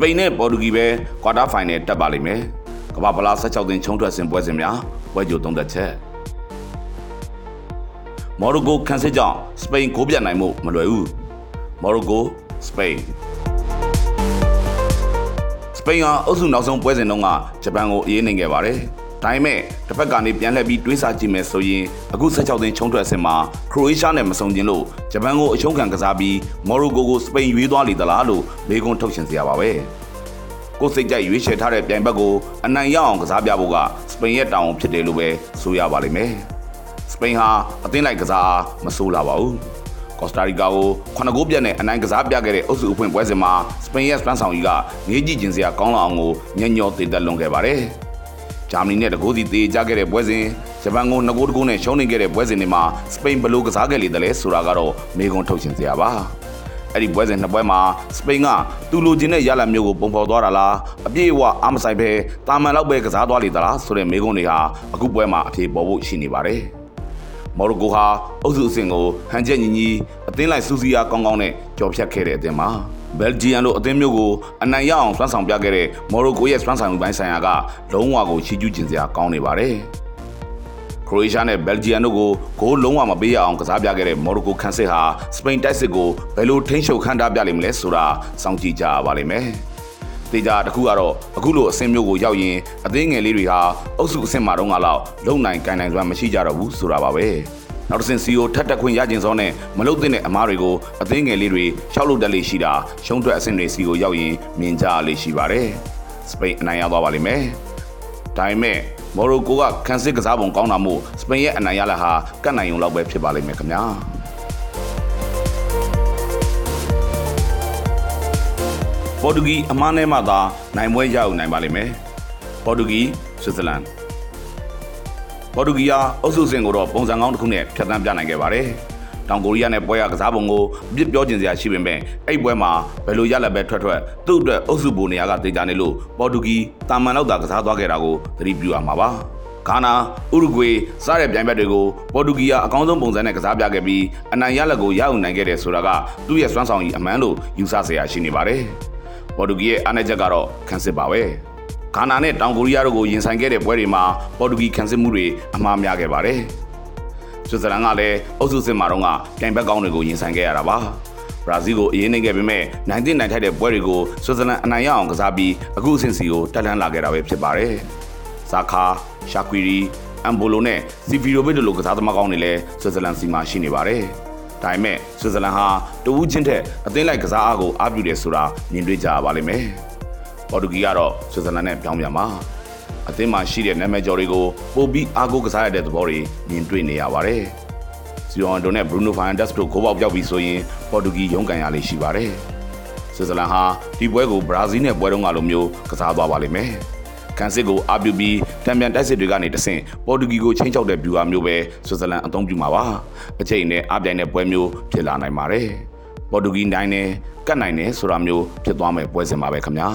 ပိန်နဲ့ပေါ်တူဂီပဲကွာတာဖိုင်နယ်တက်ပါလိမ့်မယ်ကမ္ဘာပလာ16သင်းချုံထွက်စဉ်ပွဲစဉ်များပွဲကြိုသုံးသက်ချက်မော်ရိုကိုခန်းစစ်ကြောင့်စပိန်ကိုပြတ်နိုင်မှုမလွယ်ဘူးမော်ရိုကိုစပိန်စပိန်ကအုပ်စုနောက်ဆုံးပွဲစဉ်တုန်းကဂျပန်ကိုအေးအေးနိုင်ခဲ့ပါတယ် ဒါပေမဲ့တစ်ဖက်ကနေပြန်လှည့်ပြီးတွေးဆကြည့်မယ်ဆိုရင်အခု16သိန်းချုံထွက်အဆင့်မှာခရိုအေးရှားနဲ့မဆုံခြင်းလို့ဂျပန်ကိုအရှုံးခံကစားပြီးမော်ရိုကိုကိုစပိန်ရွေးသွားလေသလားလို့မေးခွန်းထုတ်ရှင်စရာပါပဲကိုယ်စိတ်ကြိုက်ရွေးချယ်ထားတဲ့ပြိုင်ဘက်ကိုအနိုင်ရအောင်ကစားပြဖို့ကစပိန်ရဲ့တာဝန်ဖြစ်တယ်လို့ပဲဆိုရပါလိမ့်မယ်စပိန်ဟာအသင်းလိုက်ကစားအားမဆိုးလာပါဘူးကော့စတာရီကာကိုခုနကိုးပြတ်နဲ့အနိုင်ကစားပြခဲ့တဲ့အုပ်စုအဖွင့်ပွဲစဉ်မှာစပိန်ရဲ့စပန်ဆောင်ကြီးကငေးကြည့်ခြင်းစရာကောင်းလာအောင်ကိုညံ့ညောတည်တက်လွန်ခဲ့ပါတယ်။ ဂျာမနီနဲ့တကိုးစီတေးကြခဲ့တဲ့ပွဲစဉ်ဂျပန်ကိုငကိုးတကိုးနဲ့ရှုံးနေခဲ့တဲ့ပွဲစဉ်တွေမှာစပိန်ဘယ်လိုကစားခဲ့လေတယ်လဲဆိုတာကတော့မေးခွန်းထုတ်ခြင်းစရာပါ။အဲ့ဒီပွဲစဉ်နှစ်ပွဲမှာစပိန်ကသူလိုချင်တဲ့ရလဒ်မျိုးကိုပုံဖော်သွားတာလားအပြည့်အဝအားမဆိုင်ပဲတာမန်လောက်ပဲကစားသွားလေသလားဆိုတဲ့မေးခွန်းတွေဟာအခုပွဲမှာအဖြေပေါ်ဖို့ရှိနေပါတယ်။မော်ရိုကိုဟာအုပ်စုအဆင့်ကိုဟန်ချက်ညီညီအသင်းလိုက်စူးစီးအားကောင်းကောင်းနဲ့ကြော်ဖြတ်ခဲ့တဲ့အသင်းမှာ ဘယ်လ်ဂျီယန်တို့အသင်းမျိုးကိုအနိုင်ရအောင်စွမ်းဆောင်ပြခဲ့တဲ့မော်ရိုကိုရဲ့စွမ်းဆောင်မှုပိုင်းဆိုင်ရာကလုံးဝကိုချီးကျူးကျင်စရာကောင်းနေပါတယ်ခရိုအေးရှားနဲ့ဘယ်လ်ဂျီယန်တို့ကိုဂိုးလုံးဝမပေးရအောင်ကစားပြခဲ့တဲ့မော်ရိုကိုခန်းစစ်ဟာစပိန်တိုက်စစ်ကိုဘယ်လိုထိန်းချုပ်ခန့်ထားပြလိမ့်မလဲဆိုတာစောင့်ကြည့်ကြပါလိမ့်မယ်။တေချာတစ်ခုကတော့အခုလိုအဆင့်မျိုးကိုရောက်ရင်အသေးငယ်လေးတွေဟာအုပ်စုအဆင့်မှာတော့ငါလောက်လုံနိုင်ကိုင်နိုင်စွမ်းမရှိကြတော့ဘူးဆိုတာပါပဲ။ နောက်တစ်ဆင့် CEO ထပ်တက်ခွင့်ရခြင်းစောနဲ့မလုတ်တဲ့အမားတွေကိုအသေးငယ်လေးတွေရှောက်လို့တက်လေရှိတာရှုံးထွက်အဆင့်တွေစီကိုရောက်ရင်မြင်ကြလေရှိပါတယ်။စပိန်အနိုင်ရသွားပါလိမ့်မယ်။ဒါပေမဲ့မော်ရိုကိုကခန်းစစ်ကစားပုံကောင်းတာမို့စပိန်ရဲ့အနိုင်ရလာဟာကတ်နိုင်ုံလောက်ပဲဖြစ်ပါလိမ့်မယ်ခင်ဗျာ။ပေါ်တူဂီအမားနဲ့မှသာနိုင်ပွဲရအောင်နိုင်ပါလိမ့်မယ်။ပေါ်တူဂီဆွစ်ဇာလန် ပေါ်တူဂီယာအုပ်စုစဉ်ကိုတော့ပုံစံကောင်းတစ်ခုနဲ့ဖြတ်သန်းပြနိုင်ခဲ့ပါတယ်။တောင်ကိုရီးယားနဲ့ပွဲရကစားပုံကိုပြစ်ပြောကျင်စရာရှိပေမဲ့အဲ့ပွဲမှာဘယ်လိုရလက်ပဲထွက်ထွက်သူ့အတွက်အုပ်စုပုံနေရာကတေချာနေလို့ပေါ်တူဂီတာမန်လောက်သာကစားသွားခဲ့တာကိုသတိပြုရမှာပါ။ဂါနာဥရုဂွေစတဲ့ပြိုင်ဘက်တွေကိုပေါ်တူဂီယာအကောင်းဆုံးပုံစံနဲ့ကစားပြခဲ့ပြီးအနိုင်ရလက်ကိုရအောင်နိုင်ခဲ့တယ်ဆိုတာကသူ့ရဲ့စွမ်းဆောင်ရည်အမှန်လို့ယူဆစရာရှိနေပါတယ်။ပေါ်တူဂီရဲ့အားနည်းချက်ကတော့ခန်းစစ်ပါပဲ ဂါနာနဲ့တောင်ကိုရီးယားတို့ကိုရင်ဆိုင်ခဲ့တဲ့ပွဲတွေမှာပေါ်တူဂီခန်းစစ်မှုတွေအမှားများခဲ့ပါတယ်ဆွစ်ဇာလန်ကလည်းအုပ်စုစစ်မှာတော့ကပြိုင်ဘက်ကောင်းတွေကိုရင်ဆိုင်ခဲ့ရတာပါဘရာဇီးကိုအရေးနှိမ့်ခဲ့ပေမဲ့နိုင်တင်နိုင်ထိုက်တဲ့ပွဲတွေကိုဆွစ်ဇာလန်အနိုင်ရအောင်ကစားပြီးအခုအဆင့်စီကိုတက်လှမ်းလာခဲ့တာပဲဖြစ်ပါတယ်။ဇာခါရှာကွီရီအမ်ဘိုလိုနဲ့စီဖီရိုဘစ်တို့လိုကစားသမားကောင်းတွေလည်းဆွစ်ဇာလန်စီမှာရှိနေပါတယ်။ဒါပေမဲ့ဆွစ်ဇာလန်ဟာတဝူးချင်းထက်အသင်းလိုက်ကစားအားကိုအားပြုတယ်ဆိုတာမြင်တွေ့ကြရပါလိမ့်မယ်။ ပေါ်တူဂီကတော့ဆွစ်ဇာလန်နဲ့ပြောင်းပြန်ပါ။အသင်းမှာရှိတဲ့နာမည်ကျော်တွေကိုပိုပြီးအားကိုးကစားရတဲ့သဘောတွေမြင်တွေ့နေရပါတယ်။စီယွန်ဒိုနဲ့ဘရူနိုဖိုင်ဒက်စ်တို့ကိုပေါက်ပြောက်ပြီးဆိုရင်ပေါ်တူဂီရုန်းကန်ရလိမ့်ရှိပါတယ်။ဆွစ်ဇာလန်ဟာဒီပွဲကိုဘရာဇီးနဲ့ပွဲတုန်းကလိုမျိုးကစားသွားပါလိမ့်မယ်။ကန်စစ်ကိုအာပြူပြီးတံပြန်တိုက်စစ်တွေကနေတဆင့်ပေါ်တူဂီကိုချင်းချောက်တဲ့ဗျူဟာမျိုးပဲဆွစ်ဇာလန်အသုံးပြုမှာပါအချိန်နဲ့အပြိုင်တဲ့ပွဲမျိုးဖြစ်လာနိုင်ပါတယ် ပေါ်တူဂီနိုင်တယ်ကတ်နိုင်တယ်ဆိုတာမျိုးဖြစ်သွားမယ်ပွဲစဉ်ပါပဲခင်ဗျာ